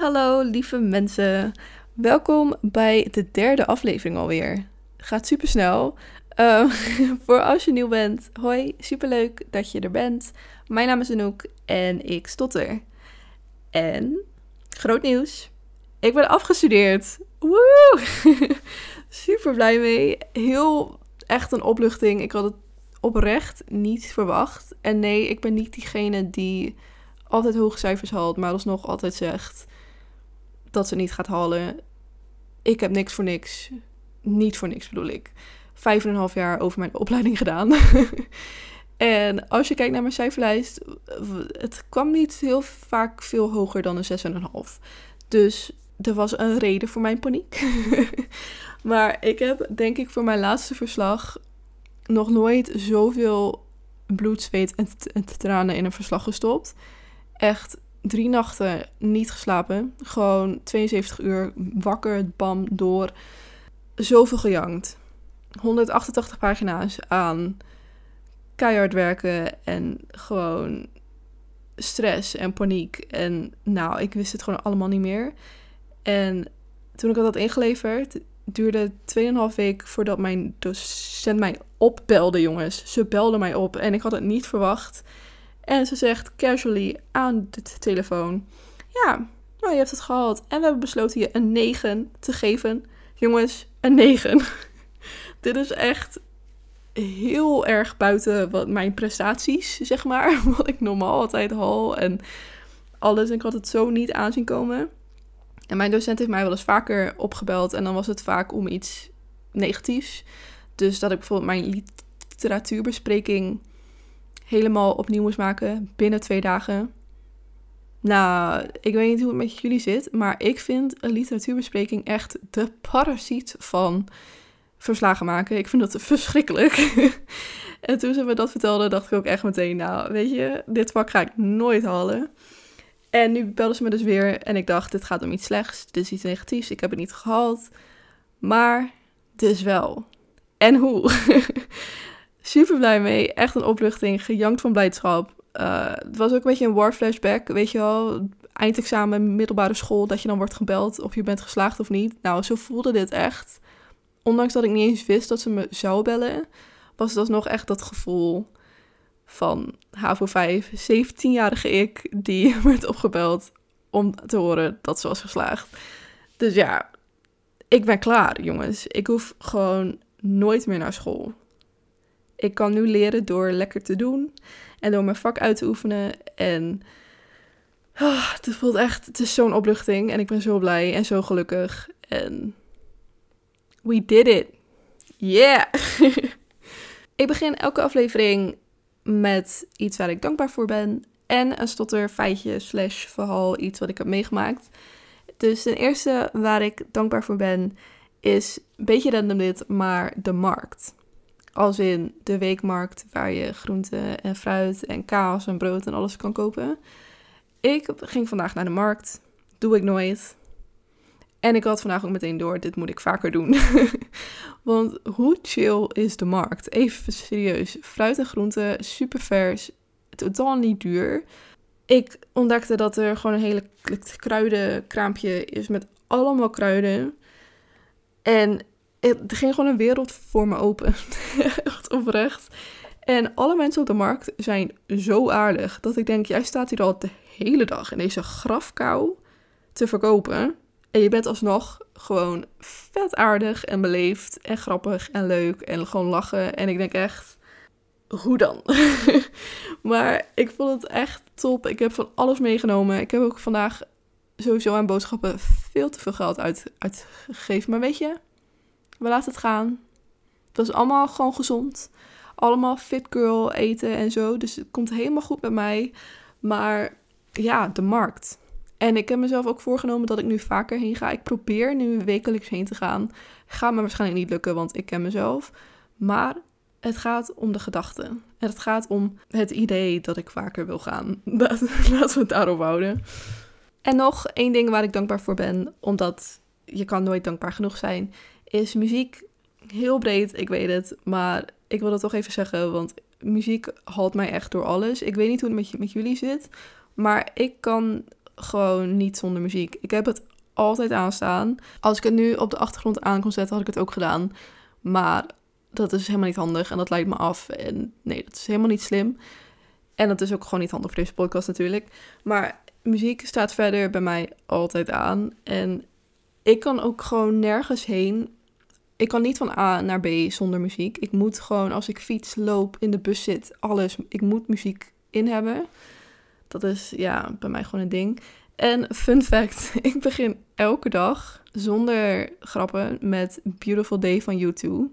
hallo lieve mensen. Welkom bij de derde aflevering alweer. Gaat super snel. voor als je nieuw bent, hoi, superleuk dat je er bent. Mijn naam is Anouk en ik stotter. En groot nieuws, ik ben afgestudeerd. Woe! super blij mee. Heel echt een opluchting. Ik had het oprecht niet verwacht. En nee, ik ben niet diegene die altijd hoge cijfers haalt, maar alsnog altijd zegt dat ze niet gaat halen. Ik heb niks voor niks. Niet voor niks bedoel ik. Vijf en een half jaar over mijn opleiding gedaan. en als je kijkt naar mijn cijferlijst, het kwam niet heel vaak veel hoger dan een 6,5. Dus er was een reden voor mijn paniek. maar ik heb denk ik voor mijn laatste verslag nog nooit zoveel bloed, zweet en, en tranen in een verslag gestopt. Echt drie nachten niet geslapen. Gewoon 72 uur wakker, bam, door. Zoveel gejankt. 188 pagina's aan keihard werken en gewoon stress en paniek. En nou, ik wist het gewoon allemaal niet meer. En toen ik dat had ingeleverd, duurde 2,5 week voordat mijn docent mij opbelde, jongens. Ze belde mij op en ik had het niet verwacht. En ze zegt casually aan de telefoon: Ja, nou, je hebt het gehad. En we hebben besloten je een 9 te geven. Jongens, een 9. Dit is echt heel erg buiten wat mijn prestaties, zeg maar. Wat ik normaal altijd haal en alles. En ik had het zo niet aanzien komen. En mijn docent heeft mij wel eens vaker opgebeld. En dan was het vaak om iets negatiefs. Dus dat ik bijvoorbeeld mijn literatuurbespreking helemaal opnieuw moest maken binnen twee dagen. Nou, ik weet niet hoe het met jullie zit, maar ik vind een literatuurbespreking echt de parasiet van verslagen maken. Ik vind dat verschrikkelijk. en toen ze me dat vertelde, dacht ik ook echt meteen, nou, weet je, dit vak ga ik nooit halen. En nu belden ze me dus weer en ik dacht, dit gaat om iets slechts, dit is iets negatiefs, ik heb het niet gehaald. Maar dus wel. En hoe? Super blij mee. Echt een opluchting. Gejankt van blijdschap. Uh, het was ook een beetje een war flashback. Weet je wel, eindexamen, middelbare school, dat je dan wordt gebeld of je bent geslaagd of niet. Nou, zo voelde dit echt. Ondanks dat ik niet eens wist dat ze me zou bellen, was het alsnog echt dat gevoel van HAVO 5, 17-jarige ik, die werd opgebeld om te horen dat ze was geslaagd. Dus ja, ik ben klaar, jongens. Ik hoef gewoon nooit meer naar school. Ik kan nu leren door lekker te doen en door mijn vak uit te oefenen. En oh, het voelt echt, het is zo'n opluchting. En ik ben zo blij en zo gelukkig. En we did it. Yeah! ik begin elke aflevering met iets waar ik dankbaar voor ben. En een stotter feitje slash verhaal, iets wat ik heb meegemaakt. Dus ten eerste waar ik dankbaar voor ben, is een beetje random dit, maar de markt. Als in de weekmarkt waar je groenten en fruit en kaas en brood en alles kan kopen. Ik ging vandaag naar de markt. Doe ik nooit. En ik had vandaag ook meteen door, dit moet ik vaker doen. Want hoe chill is de markt? Even serieus. Fruit en groenten, super vers, totaal niet duur. Ik ontdekte dat er gewoon een hele kruidenkraampje is met allemaal kruiden. En er ging gewoon een wereld voor me open. Echt oprecht. En alle mensen op de markt zijn zo aardig dat ik denk, jij staat hier al de hele dag in deze grafkou te verkopen. En je bent alsnog gewoon vet aardig en beleefd en grappig en leuk en gewoon lachen. En ik denk echt, hoe dan? maar ik vond het echt top. Ik heb van alles meegenomen. Ik heb ook vandaag sowieso aan boodschappen veel te veel geld uit, uitgegeven. Maar weet je, we laten het gaan. Het was allemaal gewoon gezond. Allemaal fit girl eten en zo. Dus het komt helemaal goed met mij. Maar ja, de markt. En ik heb mezelf ook voorgenomen dat ik nu vaker heen ga. Ik probeer nu wekelijks heen te gaan. Gaat me waarschijnlijk niet lukken, want ik ken mezelf. Maar het gaat om de gedachten. En het gaat om het idee dat ik vaker wil gaan. Laten we het daarop houden. En nog één ding waar ik dankbaar voor ben, omdat je kan nooit dankbaar genoeg zijn, is muziek. Heel breed, ik weet het, maar ik wil dat toch even zeggen, want muziek haalt mij echt door alles. Ik weet niet hoe het met, met jullie zit, maar ik kan gewoon niet zonder muziek. Ik heb het altijd aanstaan. Als ik het nu op de achtergrond aan kon zetten, had ik het ook gedaan. Maar dat is helemaal niet handig en dat leidt me af. En nee, dat is helemaal niet slim. En dat is ook gewoon niet handig voor deze podcast natuurlijk. Maar muziek staat verder bij mij altijd aan. En ik kan ook gewoon nergens heen. Ik kan niet van A naar B zonder muziek. Ik moet gewoon, als ik fiets, loop, in de bus zit, alles. Ik moet muziek in hebben. Dat is ja, bij mij gewoon een ding. En fun fact, ik begin elke dag zonder grappen met Beautiful Day van YouTube.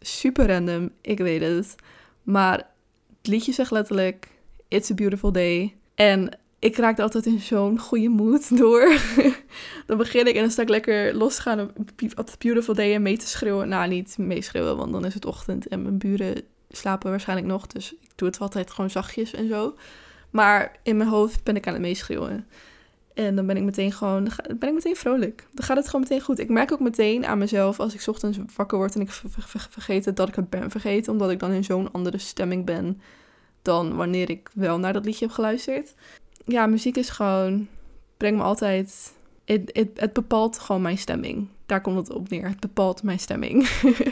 Super random, ik weet het. Maar het liedje zegt letterlijk It's a Beautiful Day. En ik raakte altijd in zo'n goede mood door. dan begin ik en dan sta ik lekker los te gaan op Beautiful Day en mee te schreeuwen. Nou, niet meeschreeuwen, want dan is het ochtend en mijn buren slapen waarschijnlijk nog. Dus ik doe het altijd gewoon zachtjes en zo. Maar in mijn hoofd ben ik aan het meeschreeuwen. En dan ben ik meteen gewoon, ben ik meteen vrolijk. Dan gaat het gewoon meteen goed. Ik merk ook meteen aan mezelf als ik ochtends wakker word en ik vergeet het dat ik het ben vergeten. Omdat ik dan in zo'n andere stemming ben dan wanneer ik wel naar dat liedje heb geluisterd. Ja, muziek is gewoon, brengt me altijd, het, bepaalt gewoon mijn stemming. Daar komt het op neer. Het bepaalt mijn stemming.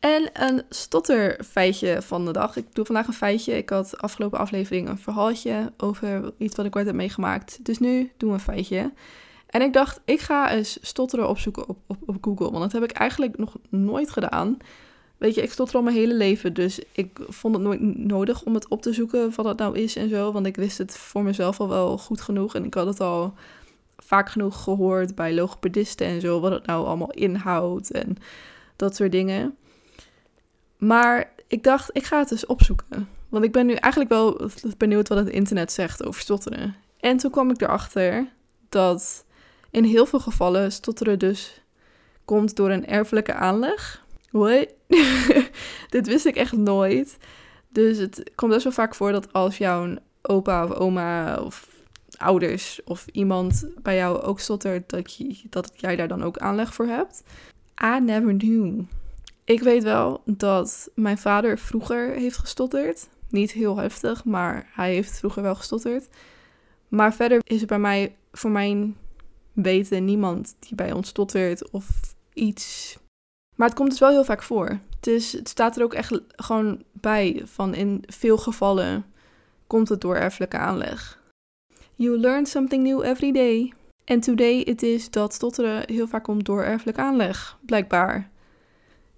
En een stotterfeitje van de dag. Ik doe vandaag een feitje. Ik had afgelopen aflevering een verhaaltje over iets wat ik ooit heb meegemaakt. Dus nu doen we een feitje. En ik dacht, ik ga eens stotteren opzoeken op, op, op Google. Want dat heb ik eigenlijk nog nooit gedaan. Weet je, ik stotter al mijn hele leven. Dus ik vond het nooit nodig om het op te zoeken wat het nou is en zo. Want ik wist het voor mezelf al wel goed genoeg. En ik had het al vaak genoeg gehoord bij logopedisten en zo. Wat het nou allemaal inhoudt en dat soort dingen. Maar ik dacht, ik ga het dus opzoeken. Want ik ben nu eigenlijk wel benieuwd wat het internet zegt over stotteren. En toen kwam ik erachter dat in heel veel gevallen stotteren dus komt door een erfelijke aanleg. What? Dit wist ik echt nooit. Dus het komt best wel vaak voor dat als jouw opa of oma of ouders of iemand bij jou ook stottert, dat, je, dat jij daar dan ook aanleg voor hebt. I never knew. Ik weet wel dat mijn vader vroeger heeft gestotterd. Niet heel heftig, maar hij heeft vroeger wel gestotterd. Maar verder is er bij mij, voor mijn weten, niemand die bij ons stottert of iets. Maar het komt dus wel heel vaak voor. Dus het staat er ook echt gewoon bij van in veel gevallen komt het door erfelijke aanleg. You learn something new every day. En today it is dat stotteren heel vaak komt door erfelijke aanleg, blijkbaar.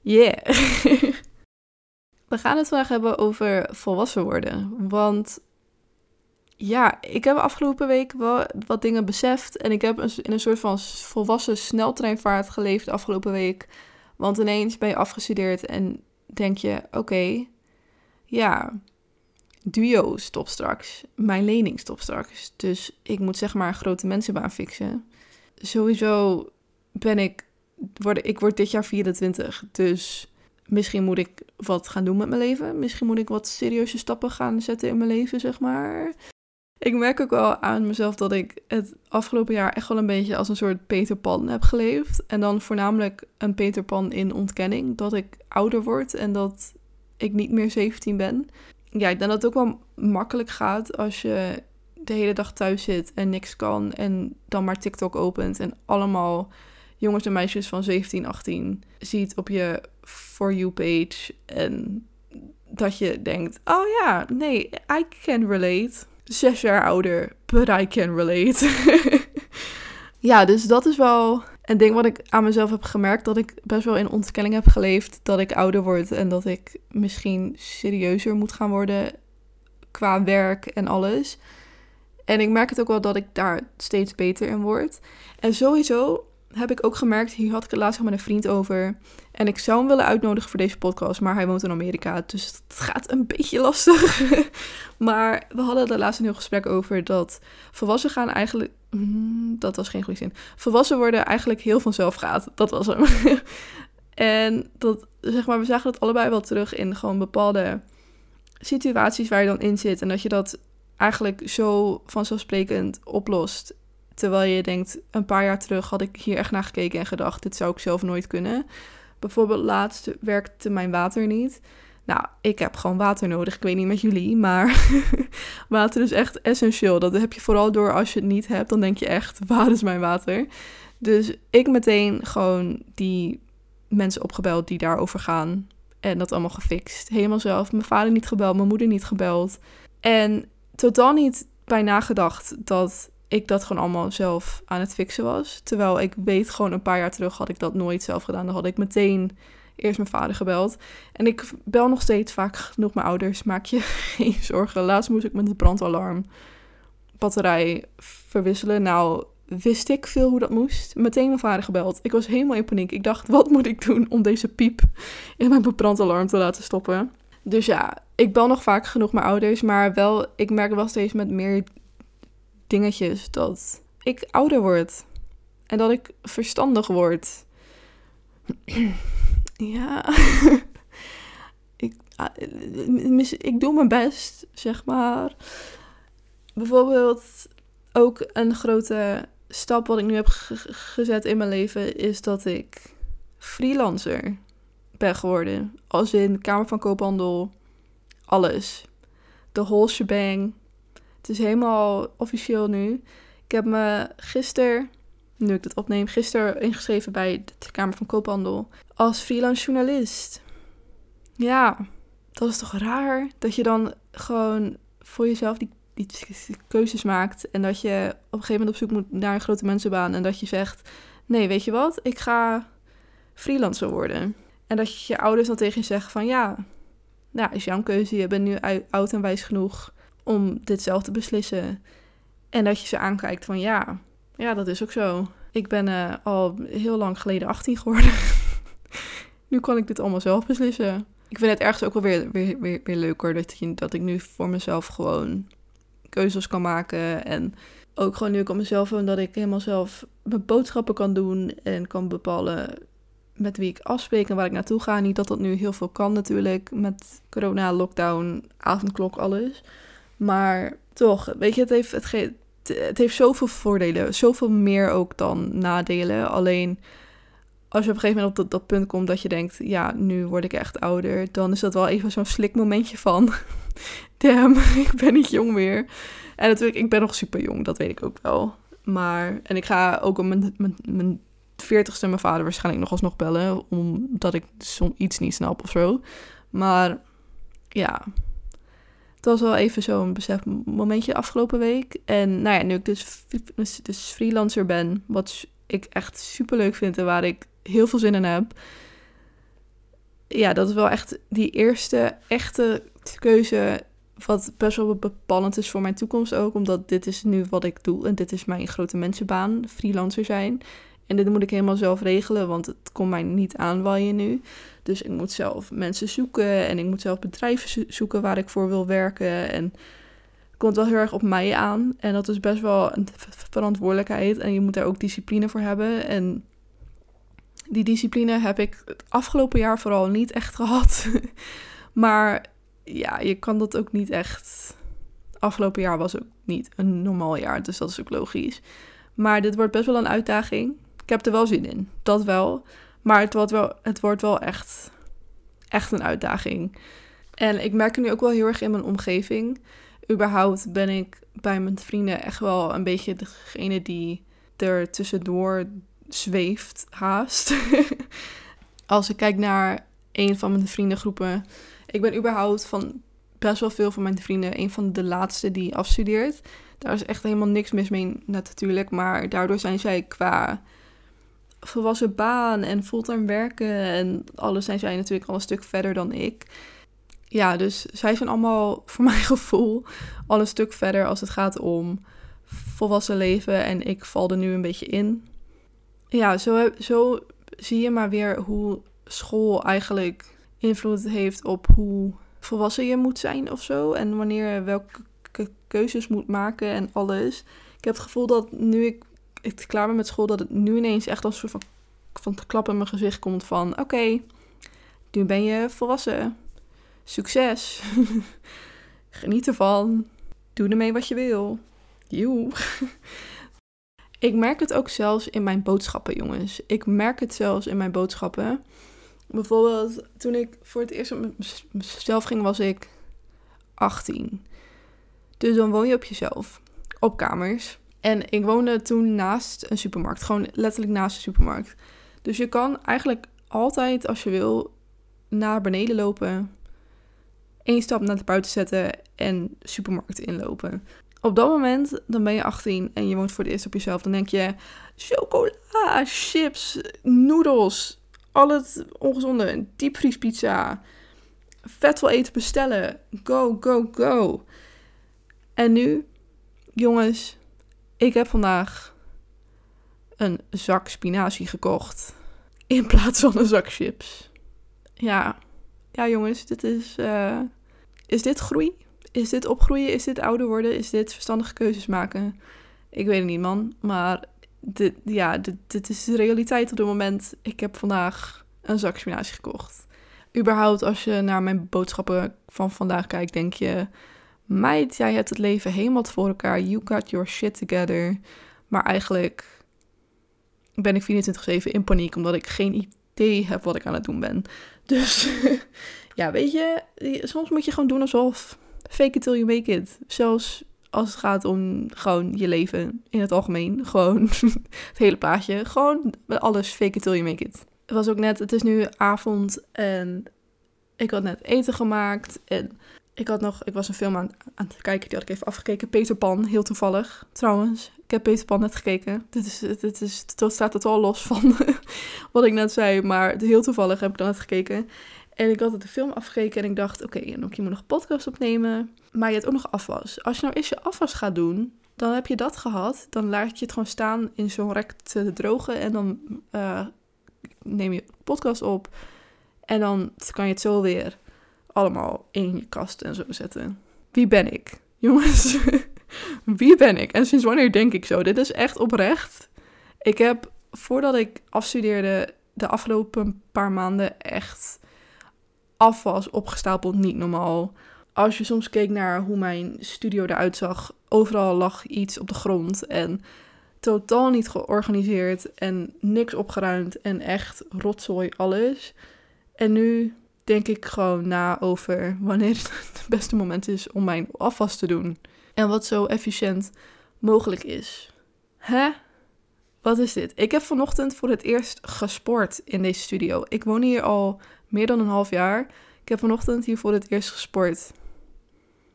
Yeah. We gaan het vandaag hebben over volwassen worden. Want ja, ik heb afgelopen week wel wat dingen beseft. En ik heb in een soort van volwassen sneltreinvaart geleefd afgelopen week. Want ineens ben je afgestudeerd en denk je: oké, ja, duo stop straks. Mijn lening stop straks. Dus ik moet zeg maar een grote mensenbaan fixen. Sowieso ben ik word, ik word dit jaar 24, dus misschien moet ik wat gaan doen met mijn leven. Misschien moet ik wat serieuze stappen gaan zetten in mijn leven, zeg maar. Ik merk ook wel aan mezelf dat ik het afgelopen jaar echt wel een beetje als een soort Peter Pan heb geleefd. En dan voornamelijk een Peter Pan in ontkenning. Dat ik ouder word en dat ik niet meer 17 ben. Ja, ik denk dat het ook wel makkelijk gaat als je de hele dag thuis zit en niks kan. En dan maar TikTok opent en allemaal jongens en meisjes van 17, 18 ziet op je For You page. En dat je denkt, oh ja, nee, I can relate. Zes jaar ouder, but I can relate. ja, dus dat is wel een ding wat ik aan mezelf heb gemerkt. Dat ik best wel in ontkenning heb geleefd dat ik ouder word. En dat ik misschien serieuzer moet gaan worden qua werk en alles. En ik merk het ook wel dat ik daar steeds beter in word. En sowieso heb ik ook gemerkt, hier had ik het laatst met een vriend over. En ik zou hem willen uitnodigen voor deze podcast, maar hij woont in Amerika. Dus het gaat een beetje lastig. maar we hadden er laatst een heel gesprek over dat volwassen gaan eigenlijk. Mm, dat was geen goede zin. Volwassen worden eigenlijk heel vanzelf gaat. Dat was hem. en dat, zeg maar, we zagen het allebei wel terug in gewoon bepaalde situaties waar je dan in zit. En dat je dat eigenlijk zo vanzelfsprekend oplost. Terwijl je denkt, een paar jaar terug had ik hier echt naar gekeken en gedacht, dit zou ik zelf nooit kunnen. Bijvoorbeeld laatst werkte mijn water niet. Nou, ik heb gewoon water nodig. Ik weet niet met jullie, maar water is echt essentieel. Dat heb je vooral door als je het niet hebt, dan denk je echt, waar is mijn water? Dus ik meteen gewoon die mensen opgebeld die daarover gaan. En dat allemaal gefixt. Helemaal zelf. Mijn vader niet gebeld, mijn moeder niet gebeld. En totaal niet bij nagedacht dat ik dat gewoon allemaal zelf aan het fixen was. Terwijl ik weet gewoon een paar jaar terug had ik dat nooit zelf gedaan. Dan had ik meteen eerst mijn vader gebeld. En ik bel nog steeds vaak genoeg mijn ouders. Maak je geen zorgen. Laatst moest ik met de brandalarm batterij verwisselen. Nou, wist ik veel hoe dat moest. Meteen mijn vader gebeld. Ik was helemaal in paniek. Ik dacht, wat moet ik doen om deze piep in mijn brandalarm te laten stoppen? Dus ja, ik bel nog vaak genoeg mijn ouders. Maar wel, ik merk wel steeds met meer dingetjes dat ik ouder word. En dat ik verstandig word. ja. ik, ah, ik doe mijn best, zeg maar. Bijvoorbeeld ook een grote stap wat ik nu heb gezet in mijn leven is dat ik freelancer ben geworden. Als in Kamer van Koophandel, alles. De whole shebang. Het is helemaal officieel nu. Ik heb me gisteren, nu ik dit opneem, gisteren ingeschreven bij de Kamer van Koophandel als freelance journalist. Ja, dat is toch raar dat je dan gewoon voor jezelf die, die keuzes maakt en dat je op een gegeven moment op zoek moet naar een grote mensenbaan en dat je zegt: nee, weet je wat, ik ga freelancer worden. En dat je je ouders dan tegen je zeggen van ja, nou is jouw keuze, je bent nu oud en wijs genoeg om dit zelf te beslissen. En dat je ze aankijkt van ja, ja, dat is ook zo. Ik ben uh, al heel lang geleden 18 geworden. nu kan ik dit allemaal zelf beslissen. Ik vind het ergens ook wel weer, weer, weer, weer leuker dat, je, dat ik nu voor mezelf gewoon keuzes kan maken. En ook gewoon nu ik op mezelf woon, dat ik helemaal zelf mijn boodschappen kan doen en kan bepalen met wie ik afspreek en waar ik naartoe ga. Niet dat dat nu heel veel kan natuurlijk met corona, lockdown, avondklok, alles. Maar toch, weet je, het heeft, het, ge het heeft zoveel voordelen. Zoveel meer ook dan nadelen. Alleen als je op een gegeven moment op dat, punt komt dat je denkt, ja, nu word ik echt ouder, dan is dat wel even zo'n slikmomentje van, damn, ik ben niet jong meer. En natuurlijk, ik ben nog super jong, dat weet ik ook wel. Maar, en ik ga ook om mijn, mijn, mijn 40ste mijn vader waarschijnlijk nog alsnog bellen, omdat ik soms iets niet snap of zo. Maar ja, het was wel even zo'n besef momentje afgelopen week. En nou ja, nu ik dus, dus, dus freelancer ben, wat ik echt super leuk vind en waar ik heel veel zin in heb. Ja, dat is wel echt die eerste echte keuze wat best wel bepalend is voor mijn toekomst ook. Omdat dit is nu wat ik doe en dit is mijn grote mensenbaan, freelancer zijn. En dit moet ik helemaal zelf regelen, want het komt mij niet aanwaaien nu. Dus ik moet zelf mensen zoeken en ik moet zelf bedrijven zoeken waar ik voor wil werken. En het komt wel heel erg op mij aan. En dat is best wel een verantwoordelijkheid. En je moet daar ook discipline voor hebben. En die discipline heb ik het afgelopen jaar vooral niet echt gehad. maar ja, je kan dat ook niet echt. Afgelopen jaar was ook niet een normaal jaar, dus dat is ook logisch. Maar dit wordt best wel een uitdaging. Ik heb er wel zin in, dat wel. Maar het wordt wel, het wordt wel echt, echt een uitdaging. En ik merk het nu ook wel heel erg in mijn omgeving. Überhaupt ben ik bij mijn vrienden echt wel een beetje degene die er tussendoor zweeft, haast. Als ik kijk naar een van mijn vriendengroepen. Ik ben überhaupt van best wel veel van mijn vrienden een van de laatste die afstudeert. Daar is echt helemaal niks mis mee natuurlijk. Maar daardoor zijn zij qua volwassen baan en fulltime werken en alles zijn zij natuurlijk al een stuk verder dan ik. Ja, dus zij zijn allemaal voor mijn gevoel al een stuk verder als het gaat om volwassen leven. En ik val er nu een beetje in ja, zo, zo zie je maar weer hoe school eigenlijk invloed heeft op hoe volwassen je moet zijn of zo. En wanneer je welke keuzes moet maken en alles. Ik heb het gevoel dat nu ik, ik klaar ben met school, dat het nu ineens echt als een soort van, van klap in mijn gezicht komt van... Oké, nu ben je volwassen. Succes. Geniet ervan. Doe ermee wat je wil. Joe. Ik merk het ook zelfs in mijn boodschappen, jongens. Ik merk het zelfs in mijn boodschappen. Bijvoorbeeld, toen ik voor het eerst met mezelf ging, was ik 18. Dus dan woon je op jezelf, op kamers. En ik woonde toen naast een supermarkt, gewoon letterlijk naast een supermarkt. Dus je kan eigenlijk altijd, als je wil, naar beneden lopen, één stap naar de buiten zetten en supermarkt inlopen. Op dat moment, dan ben je 18 en je woont voor het eerst op jezelf. Dan denk je, chocola, chips, noedels, al het ongezonde, diepvriespizza, vet wel eten bestellen. Go, go, go. En nu, jongens, ik heb vandaag een zak spinazie gekocht in plaats van een zak chips. Ja, ja jongens, dit is, uh, is dit groei? Is dit opgroeien? Is dit ouder worden? Is dit verstandige keuzes maken? Ik weet het niet, man. Maar dit, ja, dit, is de realiteit op dit moment. Ik heb vandaag een zak spinazie gekocht. Überhaupt, als je naar mijn boodschappen van vandaag kijkt, denk je... Meid, jij hebt het leven helemaal voor elkaar. You got your shit together. Maar eigenlijk ben ik 24-7 in paniek, omdat ik geen idee heb wat ik aan het doen ben. Dus ja, weet je, soms moet je gewoon doen alsof fake it till you make it. Zelfs als het gaat om gewoon je leven in het algemeen. Gewoon het hele plaatje. Gewoon alles fake it till you make it. Het was ook net, het is nu avond en ik had net eten gemaakt. En ik had nog, ik was een film aan, aan het kijken, die had ik even afgekeken. Peter Pan, heel toevallig. Trouwens, ik heb Peter Pan net gekeken. Dit, is, dit, is, dit staat totaal los van wat ik net zei. Maar heel toevallig heb ik dan net gekeken. En ik had de film afgekeken en ik dacht, oké, okay, je moet nog een podcast opnemen. Maar je hebt ook nog afwas. Als je nou eerst je afwas gaat doen, dan heb je dat gehad. Dan laat je het gewoon staan in zo'n rek te drogen. En dan uh, neem je podcast op. En dan kan je het zo weer allemaal in je kast en zo zetten. Wie ben ik? Jongens, wie ben ik? En sinds wanneer denk ik zo? Dit is echt oprecht. Ik heb, voordat ik afstudeerde, de afgelopen paar maanden echt afwas opgestapeld niet normaal. Als je soms keek naar hoe mijn studio eruit zag, overal lag iets op de grond en totaal niet georganiseerd en niks opgeruimd en echt rotzooi alles. En nu denk ik gewoon na over wanneer het beste moment is om mijn afwas te doen. En wat zo efficiënt mogelijk is. Hè? Wat is dit? Ik heb vanochtend voor het eerst gesport in deze studio. Ik woon hier al meer dan een half jaar. Ik heb vanochtend hier voor het eerst gesport.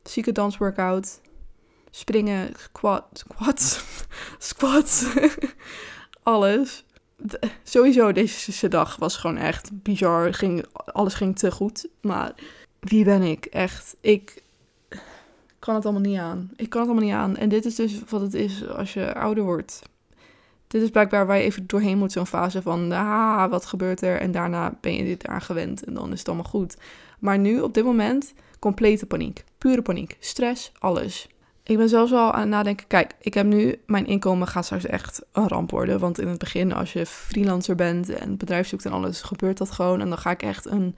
Zieke dansworkout. Springen, squat, squats, squats. Alles. Sowieso, deze dag was gewoon echt bizar. Ging, alles ging te goed. Maar wie ben ik? Echt. Ik kan het allemaal niet aan. Ik kan het allemaal niet aan. En dit is dus wat het is als je ouder wordt dit is blijkbaar waar je even doorheen moet, zo'n fase van, ah, wat gebeurt er? En daarna ben je dit aan gewend en dan is het allemaal goed. Maar nu, op dit moment, complete paniek. Pure paniek. Stress, alles. Ik ben zelfs al aan het nadenken, kijk, ik heb nu, mijn inkomen gaat straks echt een ramp worden. Want in het begin, als je freelancer bent en bedrijf zoekt en alles, gebeurt dat gewoon. En dan ga ik echt een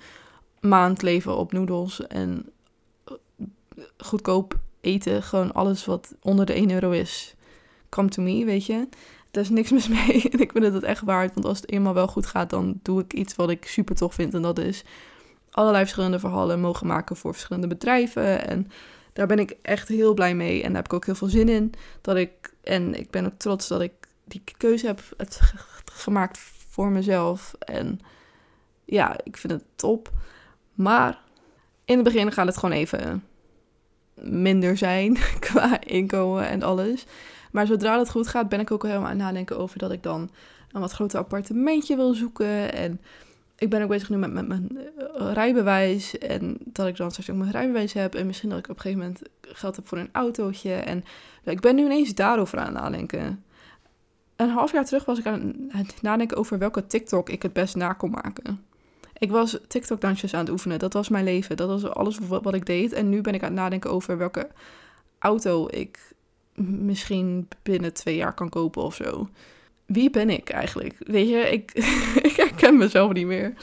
maand leven op noedels en goedkoop eten. Gewoon alles wat onder de 1 euro is, come to me, weet je. Er is niks mis mee. En ik vind het echt waard. Want als het eenmaal wel goed gaat, dan doe ik iets wat ik super tof vind. En dat is allerlei verschillende verhalen mogen maken voor verschillende bedrijven. En daar ben ik echt heel blij mee. En daar heb ik ook heel veel zin in. Dat ik, en ik ben ook trots dat ik die keuze heb het gemaakt voor mezelf. En ja, ik vind het top. Maar in het begin gaat het gewoon even minder zijn qua inkomen en alles. Maar zodra het goed gaat, ben ik ook al helemaal aan het nadenken over dat ik dan een wat groter appartementje wil zoeken. En ik ben ook bezig nu met, met mijn eh, rijbewijs. En dat ik dan straks ook mijn rijbewijs heb. En misschien dat ik op een gegeven moment geld heb voor een autootje. En ik ben nu ineens daarover aan het nadenken. Een half jaar terug was ik aan het nadenken over welke TikTok ik het best na kon maken. Ik was TikTok-dansjes aan het oefenen. Dat was mijn leven. Dat was alles wat ik deed. En nu ben ik aan het nadenken over welke auto ik misschien binnen twee jaar kan kopen of zo. Wie ben ik eigenlijk? Weet je, ik, ik herken mezelf niet meer.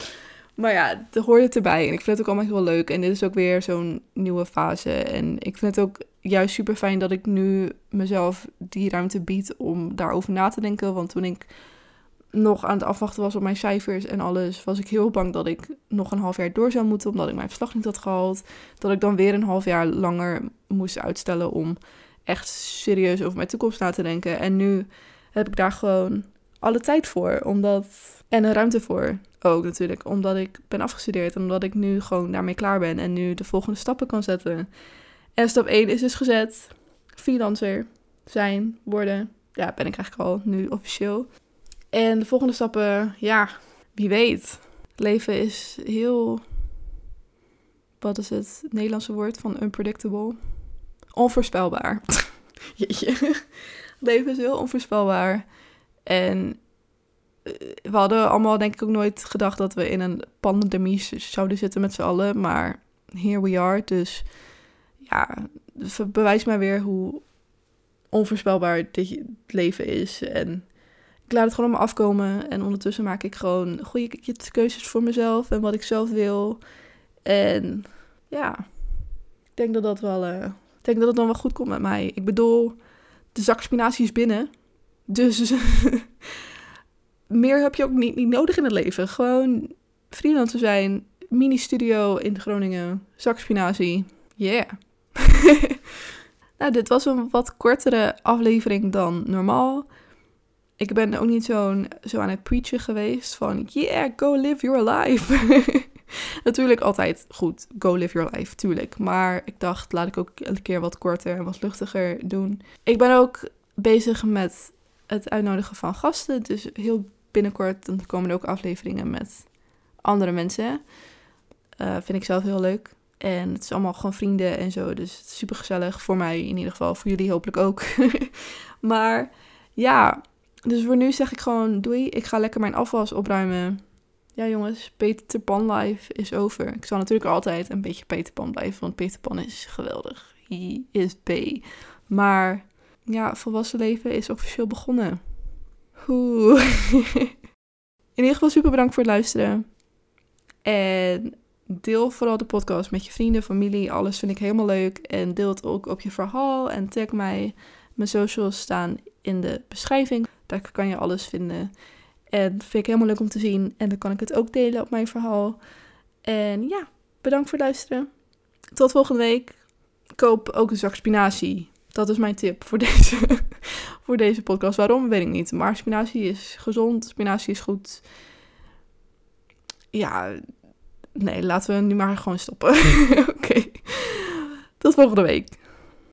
Maar ja, er hoort het erbij. En ik vind het ook allemaal heel leuk. En dit is ook weer zo'n nieuwe fase. En ik vind het ook juist super fijn dat ik nu mezelf die ruimte bied om daarover na te denken. Want toen ik nog aan het afwachten was op mijn cijfers en alles, was ik heel bang dat ik nog een half jaar door zou moeten, omdat ik mijn verslag niet had gehaald. Dat ik dan weer een half jaar langer moest uitstellen om echt serieus over mijn toekomst na te denken. En nu heb ik daar gewoon alle tijd voor, omdat en een ruimte voor ook natuurlijk, omdat ik ben afgestudeerd en omdat ik nu gewoon daarmee klaar ben en nu de volgende stappen kan zetten. En stap 1 is dus gezet. Freelancer zijn, worden. Ja, ben ik eigenlijk al nu officieel. En de volgende stappen, ja, wie weet. Leven is heel. Wat is het Nederlandse woord van unpredictable? Onvoorspelbaar. Jeetje. Leven is heel onvoorspelbaar. En eh, we hadden allemaal denk ik ook nooit gedacht dat we in een pandemie zouden zitten met z'n allen. Maar here we are. Dus ja, bewijs mij weer hoe onvoorspelbaar dit leven is. En ik laat het gewoon op me afkomen. En ondertussen maak ik gewoon goede keuzes voor mezelf en wat ik zelf wil. En ja, ik denk dat dat wel, uh, ik denk dat het dan wel goed komt met mij. Ik bedoel, de zak spinazie is binnen. Dus meer heb je ook niet, niet nodig in het leven. Gewoon freelancer zijn, mini-studio in Groningen, zak spinazie. Yeah. nou, dit was een wat kortere aflevering dan normaal. Ik ben ook niet zo'n zo aan het preachen geweest van yeah, go live your life. Natuurlijk altijd goed, go live your life, tuurlijk. Maar ik dacht, laat ik ook een keer wat korter en wat luchtiger doen. Ik ben ook bezig met het uitnodigen van gasten. Dus heel binnenkort dan komen er ook afleveringen met andere mensen. Uh, vind ik zelf heel leuk. En het is allemaal gewoon vrienden en zo. Dus het is super gezellig. Voor mij in ieder geval. Voor jullie hopelijk ook. maar ja, dus voor nu zeg ik gewoon doei. Ik ga lekker mijn afwas opruimen. Ja jongens, Peter Pan life is over. Ik zal natuurlijk altijd een beetje Peter Pan blijven. Want Peter Pan is geweldig. He is B. Maar ja, volwassen leven is officieel begonnen. Oeh. In ieder geval super bedankt voor het luisteren. En deel vooral de podcast met je vrienden, familie. Alles vind ik helemaal leuk. En deel het ook op je verhaal. En tag mij. Mijn socials staan in de beschrijving. Daar kan je alles vinden. En dat vind ik helemaal leuk om te zien. En dan kan ik het ook delen op mijn verhaal. En ja, bedankt voor het luisteren. Tot volgende week. Koop ook een zak spinazie. Dat is mijn tip voor deze, voor deze podcast. Waarom, weet ik niet. Maar spinazie is gezond. Spinazie is goed. Ja, nee, laten we nu maar gewoon stoppen. Oké. Tot volgende week.